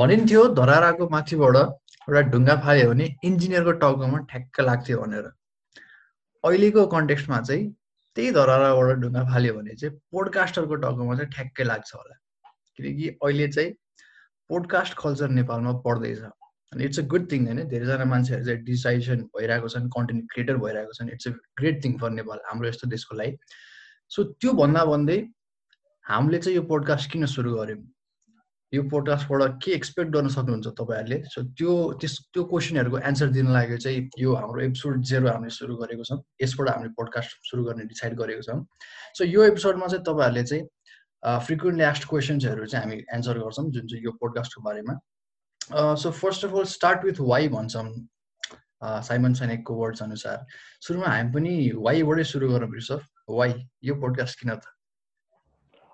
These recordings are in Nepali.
भनिन्थ्यो धराराको माथिबाट एउटा ढुङ्गा फाल्यो भने इन्जिनियरको टाउकोमा ठ्याक्क लाग्थ्यो भनेर। अहिलेको कन्टेक्स्टमा चाहिँ त्यही धराराबाट ढुङ्गा फाल्यो भने चाहिँ पोडकास्टरको टाउकोमा चाहिँ ठ्याक्कै लाग्छ होला। किनकि अहिले चाहिँ पोडकास्ट कल्चर नेपालमा पढ्दैछ अनि इट्स अ गुड थिङ होइन? धेरैजना मान्छेहरू चाहिँ डिजाइसन भइरहेको छन् कन्टेन्ट क्रिएटर भइरहेको छन्। It's a great thing for Nepal हाम्रो यस्तो देशको लागि सो त्यो भन्दा भन्दै हामीले चाहिँ यो पोडकास्ट किन सुरु गऱ्यौँ यो पोडकास्टबाट के एक्सपेक्ट गर्न सक्नुहुन्छ तपाईँहरूले? सो त्यो त्यस त्यो क्वेसनहरूको एन्सर दिन लागि चाहिँ यो हाम्रो एपिसोड जेरो हामीले सुरु गरेको छौँ। यसबाट हामीले पोडकास्ट सुरु गर्ने डिसाइड गरेको छौँ। सो यो एपिसोडमा चाहिँ तपाईँहरूले चाहिँ फ्रिक्वेन्टली एस्ट क्वेसन्सहरू चाहिँ हामी एन्सर गर्छौँ जुन चाहिँ यो पोडकास्टको बारेमा। So first of all start with why भन्छौँ। साइमन सैनिकको वर्ड्स अनुसार। सुरुमा हामी पनि वाइबाटै सुरु गरौँ रिसफ वाइ यो पोडकास्ट किन त?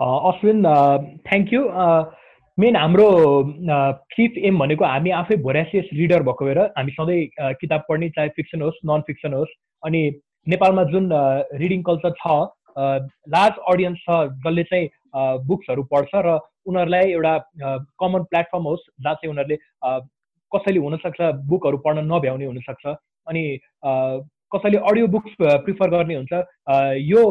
अश्विन थ्याङ्क यू मेन हाम्रो फिफ्थ एम भनेको हामी आफै भोरासियस रिडर भएको भएर हामी सधैँ किताब पढ्ने चाहे फिक्सन होस् नन फिक्सन होस् अनि नेपालमा जुन रिडिङ कल्चर छ लार्ज अडियन्स छ जसले चाहिँ बुक्सहरू पढ्छ र उनीहरूलाई एउटा कमन प्लेटफर्म होस् जहाँ चाहिँ उनीहरूले कसैले हुनसक्छ बुकहरू पढ्न नभ्याउने हुनसक्छ अनि कसैले अडियो बुक्स प्रिफर गर्ने हुन्छ यो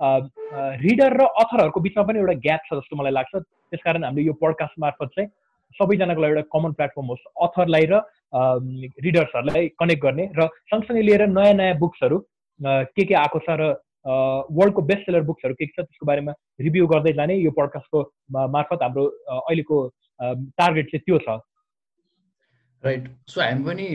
रिडर र अथरहरूको बिचमा पनि एउटा ग्याप छ जस्तो मलाई लाग्छ। त्यसकारण हामीले यो पडकास्ट मार्फत चाहिँ सबैजनाको लागि एउटा कमन प्लेटफर्म होस्। अथरलाई र रिडर्सहरूलाई कनेक्ट गर्ने र सँगसँगै लिएर नयाँ नयाँ बुक्सहरू के के आएको छ र वर्ल्डको बेस्ट सेलर बुक्सहरू के के छ त्यसको बारेमा रिभ्यू गर्दै जाने यो पडकास्टको मार्फत हाम्रो अहिलेको टार्गेट चाहिँ त्यो छ। राइट सो हामी पनि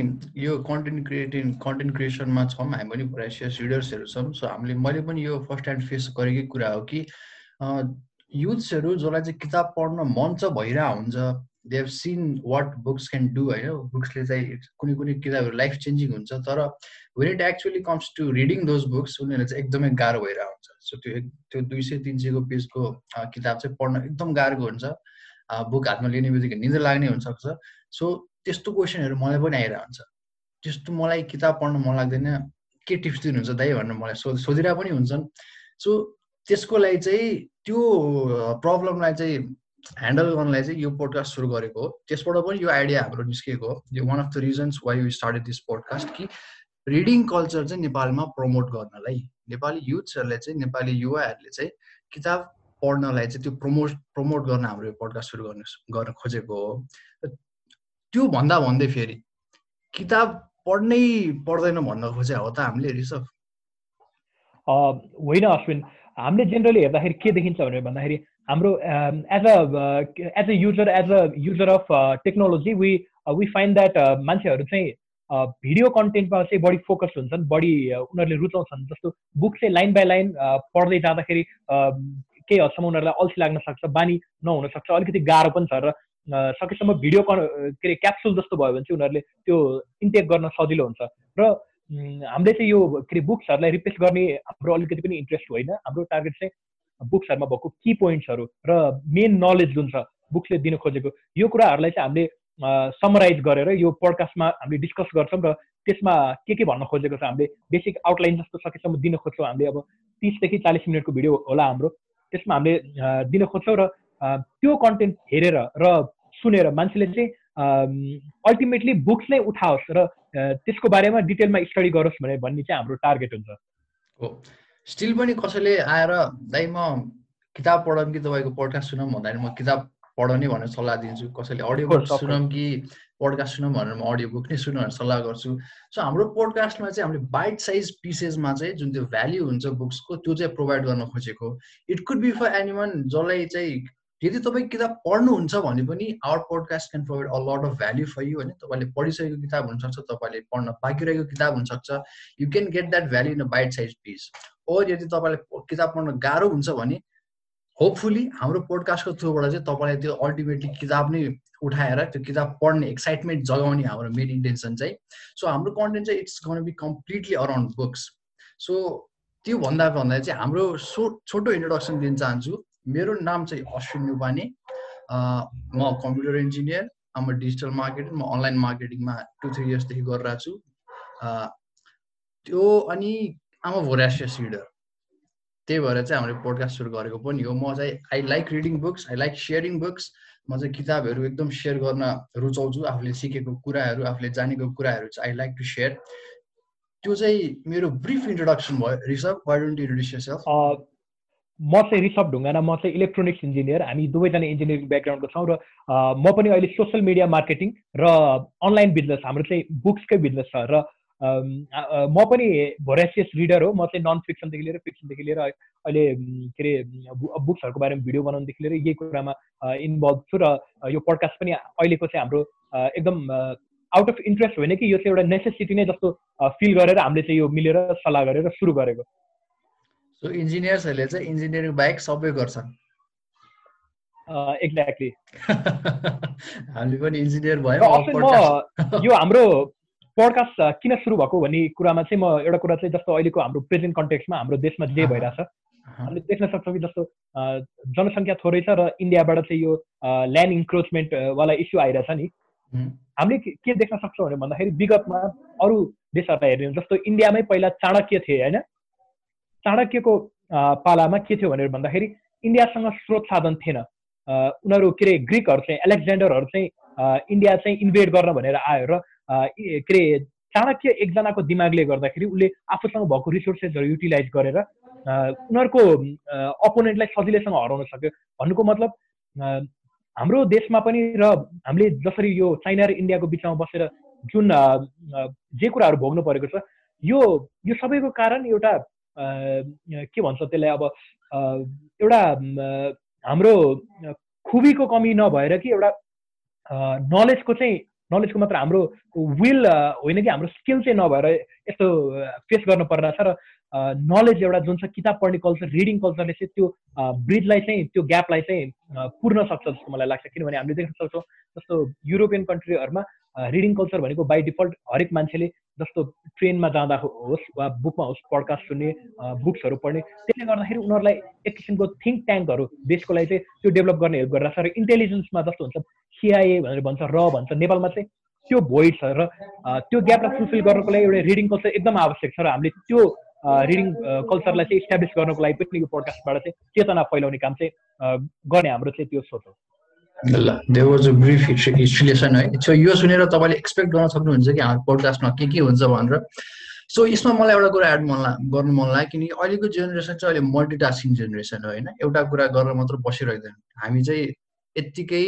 यो कन्टेन्ट क्रिएटिङ कन्टेन्ट क्रिएसनमा छौँ हामी पनि भ्राइसियस रिडर्सहरू छौँ सो हामीले मैले पनि यो फर्स्ट ह्यान्ड फेस गरेकै कुरा हो कि युथ्सहरू जसलाई चाहिँ किताब पढ्न मन छ भइरहेको हुन्छ they have seen what books can do होइन? बुक्सले चाहिँ कुनै कुनै किताबहरू लाइफ चेन्जिङ हुन्छ तर when it actually comes to reading those books उनीहरूलाई चाहिँ एकदमै गाह्रो भइरहेको हुन्छ। सो त्यो त्यो दुई सय तिन सयको पेजको किताब चाहिँ पढ्न एकदम गाह्रो हुन्छ। बुक हातमा लिने बित्तिकै निन्द्र लाग्ने हुनसक्छ। सो त्यस्तो क्वेसनहरू मलाई पनि आइरहेको हुन्छ त्यस्तो मलाई किताब पढ्न मन लाग्दैन के टिप्स दिनुहुन्छ दाइ भनेर मलाई सो सोधिरहेको पनि हुन्छन्। सो त्यसको लागि चाहिँ त्यो प्रब्लमलाई चाहिँ ह्यान्डल गर्नलाई चाहिँ यो पोडकास्ट सुरु गरेको हो। त्यसबाट पनि यो आइडिया हाम्रो निस्केको हो। यो one of the reasons why you started this podcast कि रिडिङ कल्चर चाहिँ नेपालमा प्रमोट गर्नलाई नेपाली युथ्सहरूले चाहिँ नेपाली युवाहरूले चाहिँ किताब पढ्नलाई चाहिँ त्यो प्रमोट प्रमोट गर्न हाम्रो यो पोडकास्ट सुरु गर्न गर्न खोजेको हो। त्यो भन्दा भन्दै फेरि किताब पढ्नै पढ्दैन भन्न खोजे हो त हामीले रिसभ होइन अश्विन हामीले जेनरली हेर्दाखेरि के देखिन्छ भनेर भन्दाखेरि हाम्रो as a as a user as a user of technology we we find that मान्छेहरू चाहिँ भिडियो कन्टेन्टमा चाहिँ बढी फोकस हुन्छन् बढी उनीहरूले रुचाउँछन्। जस्तो बुक चाहिँ लाइन बाई लाइन पढ्दै जाँदाखेरि केही हदसम्म उनीहरूलाई अल्छी लाग्न सक्छ बानी नहुन सक्छ अलिकति गाह्रो पनि छ र सकेसम्म भिडियो के अरे क्याप्सुल जस्तो भयो भने चाहिँ उनीहरूले त्यो इन्टेक गर्न सजिलो हुन्छ। र हामीले चाहिँ यो के अरे बुक्सहरूलाई रिप्लेस गर्ने हाम्रो अलिकति पनि इन्ट्रेस्ट होइन। हाम्रो टार्गेट चाहिँ बुक्सहरूमा भएको कि पोइन्ट्सहरू र मेन नलेज जुन छ बुक्सले दिन खोजेको यो कुराहरूलाई चाहिँ हामीले समराइज गरेर यो पडकास्टमा हामीले डिस्कस गर्छौँ र त्यसमा के के भन्न खोजेको छ हामीले बेसिक आउटलाइन जस्तो सकेसम्म दिन खोज्छौँ। हामीले अब तिसदेखि चालिस मिनटको भिडियो होला हाम्रो। त्यसमा हामीले दिन खोज्छौँ र त्यो कन्टेन्ट हेरेर र सुनेर मान्छेले चाहिँ अल्टिमेटली बुक्स नै उठाओस् र त्यसको बारेमा डिटेलमा स्टडी गरोस् भने भन्ने चाहिँ हाम्रो टार्गेट हुन्छ। हो। स्टिल पनि कसैले आएर दाइ म किताब पढौँ कि तपाईँको पोडकास्ट सुनौँ? भन्दाखेरि म किताब पढाउने भनेर सल्लाह दिन्छु। कसैले अडियो बुक सुनौँ कि पोडकास्ट सुनौँ भनेर म अडियो बुक नै सुनौँ भनेर सल्लाह गर्छु। सो हाम्रो पोडकास्टमा चाहिँ हामीले बाइट साइज पिसेसमा चाहिँ जुन त्यो भ्याल्यु हुन्छ बुक्सको त्यो चाहिँ प्रोभाइड गर्न खोजेको it could be for anyone जसलाई चाहिँ यदि तपाईँ किताब पढ्नुहुन्छ भने पनि our podcast can provide a lot of value for you होइन तपाईँले पढिसकेको किताब हुनसक्छ तपाईँले पढ्न बाँकी रहेको किताब हुनसक्छ। You can get that value in a bite size piece or यदि तपाईँलाई किताब पढ्न गाह्रो हुन्छ भने होपफुली हाम्रो पोडकास्टको थ्रुबाट चाहिँ तपाईँलाई त्यो अल्टिमेटली किताब नै उठाएर त्यो किताब पढ्ने एक्साइटमेन्ट जगाउने हाम्रो मेन इन्टेन्सन चाहिँ। सो हाम्रो कन्टेन्ट चाहिँ it's gonna be completely around books so त्यो भन्दा भन्दा चाहिँ हाम्रो सो छोटो इन्ट्रोडक्सन दिन चाहन्छु। मेरो नाम चाहिँ अश्विन नुपाने म computer engineer um digital marketing म अनलाइन मार्केटिङमा टु थ्री इयर्सदेखि गरिरहेको छु। त्यो अनि आम भोरासियस रिडर त्यही भएर चाहिँ हामीले पोडकास्ट सुरु गरेको पनि हो। म चाहिँ I like reading books I like sharing books म चाहिँ किताबहरू एकदम सेयर गर्न रुचाउँछु आफूले सिकेको कुराहरू आफूले जानेको कुराहरू चाहिँ आई लाइक टु सेयर त्यो चाहिँ मेरो ब्रिफ इन्ट्रोडक्सन भयो। रिसभ वाइ डोन्ट इन्ट्रोड्युस म चाहिँ रिसभ ढुङ्गाना म चाहिँ इलेक्ट्रोनिक्स इन्जिनियर हामी दुवैजना इन्जिनियरिङ ब्याकग्राउन्डको छौँ र म पनि अहिले सोसियल मिडिया मार्केटिङ र अनलाइन बिजनेस हाम्रो चाहिँ बुक्सकै बिजनेस छ र म पनि भोरेसियस रिडर हो। म चाहिँ नन फिक्सनदेखि लिएर फिक्सनदेखि लिएर अहिले के अरे बुक्सहरूको बारेमा भिडियो बनाउनुदेखि लिएर यही कुरामा इन्भल्भ छु र यो पडकास्ट पनि अहिलेको चाहिँ हाम्रो एकदम आउट अफ इन्ट्रेस्ट होइन कि यो चाहिँ एउटा नेसेसिटी नै जस्तो फिल गरेर हामीले चाहिँ यो मिलेर सल्लाह गरेर सुरु गरेको। सो इन्जिनियर्सहरूले चाहिँ इन्जिनियरिङ बाहेक सबै गर्छन्। एक्ज्याक्टली हामी पनि इन्जिनियर भयो यो हाम्रो पडकास्ट किन सुरु भएको भन्ने कुरामा चाहिँ म एउटा कुरा चाहिँ जस्तो अहिलेको हाम्रो प्रेजेन्ट कन्टेक्समा हाम्रो देशमा जे भइरहेछ हामीले देख्न सक्छौँ कि जस्तो जनसङ्ख्या थोरै छ र इन्डियाबाट चाहिँ यो ल्यान्ड इन्क्रोचमेन्ट वाला इस्यु आइरहेछ नि। हामीले के देख्न सक्छौँ भने भन्दाखेरि विगतमा अरू देशहरूलाई हेर्ने जस्तो इन्डियामै पहिला चाणक्य थिए होइन? चाणक्यको पालामा के थियो भनेर भन्दाखेरि इन्डियासँग स्रोत साधन थिएन। उनीहरू के अरे ग्रिकहरू चाहिँ एलेक्जेन्डरहरू चाहिँ इन्डिया चाहिँ इन्भेड गर्न भनेर आयो र के अरे चाणक्य एकजनाको दिमागले गर्दाखेरि उसले आफूसँग भएको रिसोर्सेसहरू युटिलाइज गरेर उनीहरूको अपोनेन्टलाई सजिलैसँग हराउन सक्यो। भन्नुको मतलब हाम्रो देशमा पनि र हामीले जसरी यो चाइना र इन्डियाको बिचमा बसेर जुन जे कुराहरू भोग्नु परेको छ यो यो सबैको कारण एउटा के भन्छ त्यसलाई अब एउटा हाम्रो खुबीको कमी नभएर कि एउटा नलेजको चाहिँ नलेजको मात्र हाम्रो विल होइन कि हाम्रो स्किल चाहिँ नभएर यस्तो फेस गर्नु परिरहेछ र नलेज एउटा जुन छ किताब पढ्ने कल्चर रिडिङ कल्चरले चाहिँ त्यो ब्रिजलाई चाहिँ त्यो ग्यापलाई चाहिँ पुर्न सक्छ जस्तो मलाई लाग्छ। किनभने हामीले देख्न सक्छौँ जस्तो युरोपियन कन्ट्रीहरूमा रिडिङ कल्चर भनेको बाई डिफल्ट हरेक मान्छेले जस्तो ट्रेनमा जाँदा होस् वा बुकमा होस् पडकास्ट सुन्ने बुक्सहरू पढ्ने त्यसले गर्दाखेरि उनीहरूलाई एक किसिमको थिङ्क ट्याङ्कहरू देशको लागि चाहिँ त्यो डेभलप गर्ने हेल्प गरिरहेको छ र इन्टेलिजेन्समा जस्तो हुन्छ सिआइए भनेर भन्छ र भन्छ नेपालमा चाहिँ त्यो भोइड छ र त्यो ग्यापलाई फुलफिल गर्नको लागि एउटा रिडिङ कल्चर एकदम आवश्यक छ र हामीले त्यो रिडिङ कल्चरलाई चाहिँ इस्टाब्लिस गर्नको लागि पनि यो पोडकास्टबाट चाहिँ चेतना फैलाउने काम चाहिँ गर्ने हाम्रो चाहिँ त्यो सोच हो। ल देयर वाज अ ब्रिफ हिस्ट्रिलेसन है। सो यो सुनेर तपाईँले एक्सपेक्ट गर्न सक्नुहुन्छ कि हाम्रो पोडकास्टमा के के हुन्छ भनेर। सो यसमा मलाई एउटा कुरा एड मन गर्नु मन लाग्यो किनकि अहिलेको जेनेरेसन चाहिँ अहिले मल्टिटास्किङ जेनेरेसन हो होइन। एउटा कुरा गरेर मात्र बसिरहेदैन हामी चाहिँ यत्तिकै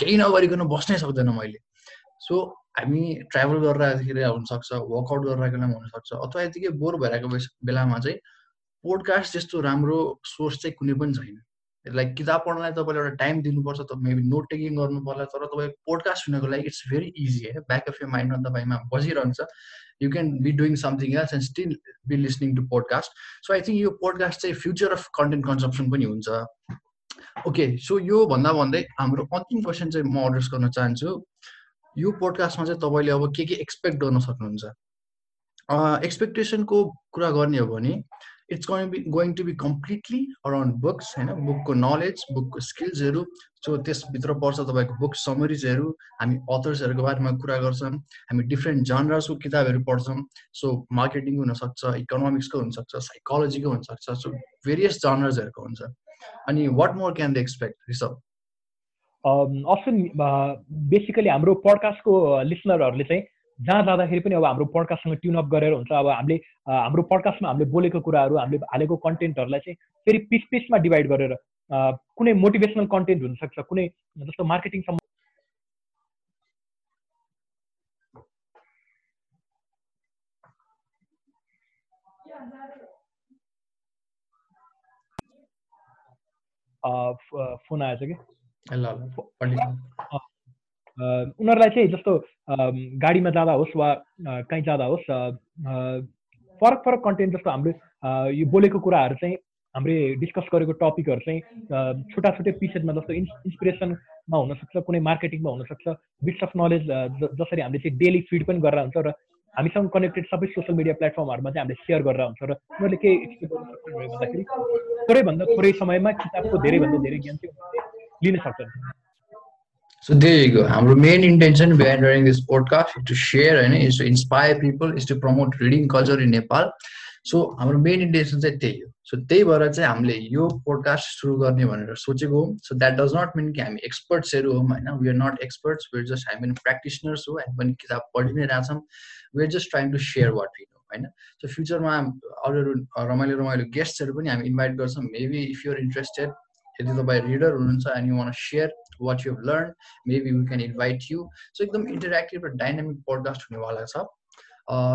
केही नगरिकन बस्नै सक्दैन मैले। सो हामी ट्राभल गरिरहेको हुनसक्छ वर्कआउट गरिरहेको बेलामा हुनसक्छ अथवा यतिकै बोर भइरहेको बेलामा चाहिँ पोडकास्ट जस्तो राम्रो सोर्स चाहिँ कुनै पनि छैन। लाइक किताब पढ्नलाई तपाईँले एउटा टाइम दिनुपर्छ त मेबी नोट टेकिङ गर्नु पर्ला तर तपाईँ पोडकास्ट सुनेको लागि इट्स भेरी इजी है? ब्याक अफ यर माइन्डमा तपाईँमा बसिरहन्छ। You can be doing something else and still be listening to podcast so I think यो पोडकास्ट चाहिँ फ्युचर अफ कन्टेन्ट कन्जप्सन पनि हुन्छ। ओके सो यो भन्दा भन्दै हाम्रो अन्तिम क्वेसन चाहिँ म एड्रेस गर्न चाहन्छु। यो पोडकास्टमा चाहिँ तपाईँले अब के के एक्सपेक्ट गर्न सक्नुहुन्छ? एक्सपेक्टेसनको कुरा गर्ने हो भने it's going be going to be completely around books होइन? बुकको नलेज बुकको स्किल्सहरू सो त्यसभित्र पर्छ तपाईँको बुक समरिजहरू हामी अथर्सहरूको बारेमा कुरा गर्छौँ हामी डिफ्रेन्ट जनरसको किताबहरू पढ्छौँ सो मार्केटिङको हुनसक्छ इकोनोमिक्सको हुनसक्छ साइकोलोजीको हुनसक्छ सो भेरियस जनर्सहरूको हुन्छ। अनि what more can the expect receive option basically हाम्रो पडकास्टको लिसनरहरूले चाहिँ जहाँ जाँदाखेरि पनि अब हाम्रो पडकास्टसँग ट्युनअप गरेर हुन्छ। अब हामीले हाम्रो पडकास्टमा हामीले बोलेको कुराहरू हामीले हालेको कन्टेन्टहरूलाई चाहिँ फेरि पिस पिसमा डिभाइड गरेर कुनै मोटिभेसनल कन्टेन्ट हुनसक्छ कुनै जस्तो मार्केटिङ फोन आएछ कि? उनीहरूलाई चाहिँ जस्तो गाडीमा जाँदा होस् वा कहीँ जाँदा होस् फरक फरक कन्टेन्ट जस्तो हाम्रो यो बोलेको कुराहरू चाहिँ हामीले डिस्कस गरेको टपिकहरू चाहिँ छुट्टा छुट्टै पिसेसमा जस्तो इन्स इन्सपिरेसनमा हुनसक्छ कुनै मार्केटिङमा हुनसक्छ बिट्स अफ नलेज जसरी हामीले चाहिँ डेली फिड पनि गरेर हुन्छ र हामीसँग कनेक्टेड सबै सोसियल मिडिया प्लेटफर्महरूमा चाहिँ हामीले सेयर गरेर हुन्छ र उनीहरूले के सक्छन् भन्दाखेरि थोरैभन्दा थोरै समयमा किताबको धेरैभन्दा धेरै ज्ञान चाहिँ लिन सक्छन्। So there you go. Our main intention behind running this to share and is to inspire people, is to promote reading culture in Nepal. So हाम्रो मेन इन्टेन्सन चाहिँ त्यही हो। सो त्यही भएर चाहिँ हामीले यो पोडकास्ट सुरु गर्ने भनेर सोचेको हो। So that does not mean कि हामी एक्सपर्ट्सहरू हौँ होइन। We are not experts we are just हामी पनि प्र्याक्टिसनर्स हो हामी पनि किताब पढि नै रहेछौँ। We are just trying to share what we know होइन सो फ्युचरमा अरू रमाइलो रमाइलो गेस्टहरू पनि हामी इन्भाइट गर्छौँ. मेबी इफ युआर इन्ट्रेस्टेड यदि तपाईँ रिडर हुनुहुन्छ and you want share what you learn maybe we can invite you so एकदम इन्टरेक्टिभ र डाइनामिक पोडकास्ट हुनेवाला छ।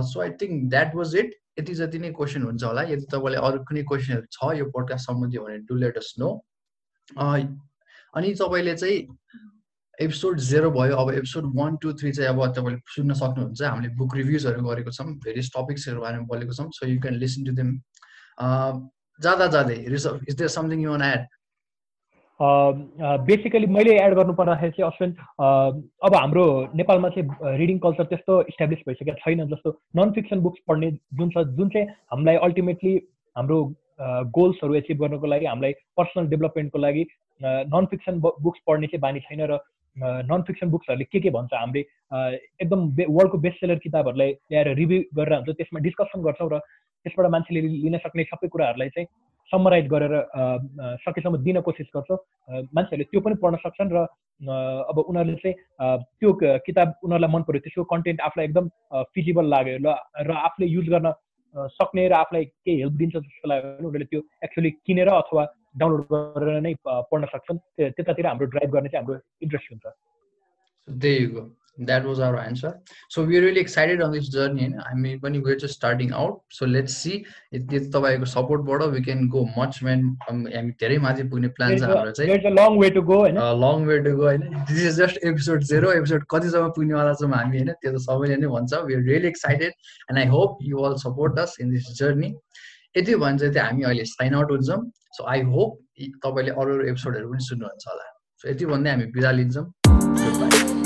So I think that was it यति जति नै क्वेसन हुन्छ होला। यदि तपाईँलाई अरू कुनै क्वेसनहरू छ यो पोडकास्ट सम्बन्धी भने डु लेट अस नो अनि तपाईँले चाहिँ एपिसोड जेरो भयो अब एपिसोड वान टू थ्री चाहिँ अब तपाईँले सुन्न सक्नुहुन्छ। हामीले बुक रिभ्युजहरू गरेको छौँ भेरियस टपिक्सहरू बारेमा बोलेको छौँ so you can listen to them जाँदा जाँदै is there something you add basically मैले एड गर्नु पर्दाखेरि चाहिँ अश्विन अब हाम्रो नेपालमा चाहिँ रिडिङ कल्चर त्यस्तो इस्टाब्लिस भइसकेको छैन जस्तो नन फिक्सन बुक्स पढ्ने जुन छ जुन चाहिँ हामीलाई अल्टिमेटली हाम्रो गोल्सहरू एचिभ गर्नको लागि हामीलाई पर्सनल डेभलपमेन्टको लागि नन फिक्सन बुक्स पढ्ने चाहिँ बानी छैन र नन फिक्सन बुक्सहरूले के के भन्छ हामीले एकदम वर्ल्डको बेस्ट सेलर किताबहरूलाई ल्याएर रिभ्यू गरेर हुन्छ त्यसमा डिस्कसन गर्छौँ र त्यसबाट मान्छेले लिन सक्ने सबै कुराहरूलाई चाहिँ समराइज गरेर सकेसम्म दिन कोसिस गर्छौँ। मान्छेहरूले त्यो पनि पढ्न सक्छन् र अब उनीहरूले चाहिँ त्यो किताब उनीहरूलाई मन पऱ्यो त्यसको कन्टेन्ट आफूलाई एकदम फिजिबल लाग्यो र आफूले युज गर्न सक्ने र आफूलाई केही हेल्प दिन्छ जस्तो लाग्यो भने उनीहरूले त्यो एक्चुली किनेर अथवा डाउनलोड गरेर नै पढ्न सक्छन्। त्यतातिर हाम्रो ड्राइभ गर्ने चाहिँ हाम्रो इन्ट्रेस्ट हुन्छ। That was our answer. So we're really excited on this journey and i mean when we're just starting out so let's see. यदि तपाईँको सपोर्टबाट we can go much main हामी धेरै माथि पुग्ने प्लान छ हाम्रो चाहिँ long way to go long way to go होइन? This is just episode zero episode कतिसम्म पुग्नेवाला छौँ हामी होइन? त्यो त सबैले नै भन्छ। We are really excited and I hope you all support us in this journey यति भन्छ चाहिँ हामी अहिले साइन आउट हुन्छौँ। सो आई होप तपाईँले अरू अरू एपिसोडहरू पनि सुन्नुहुन्छ होला। सो यति भन्दै हामी बिदा लिन्छौँ।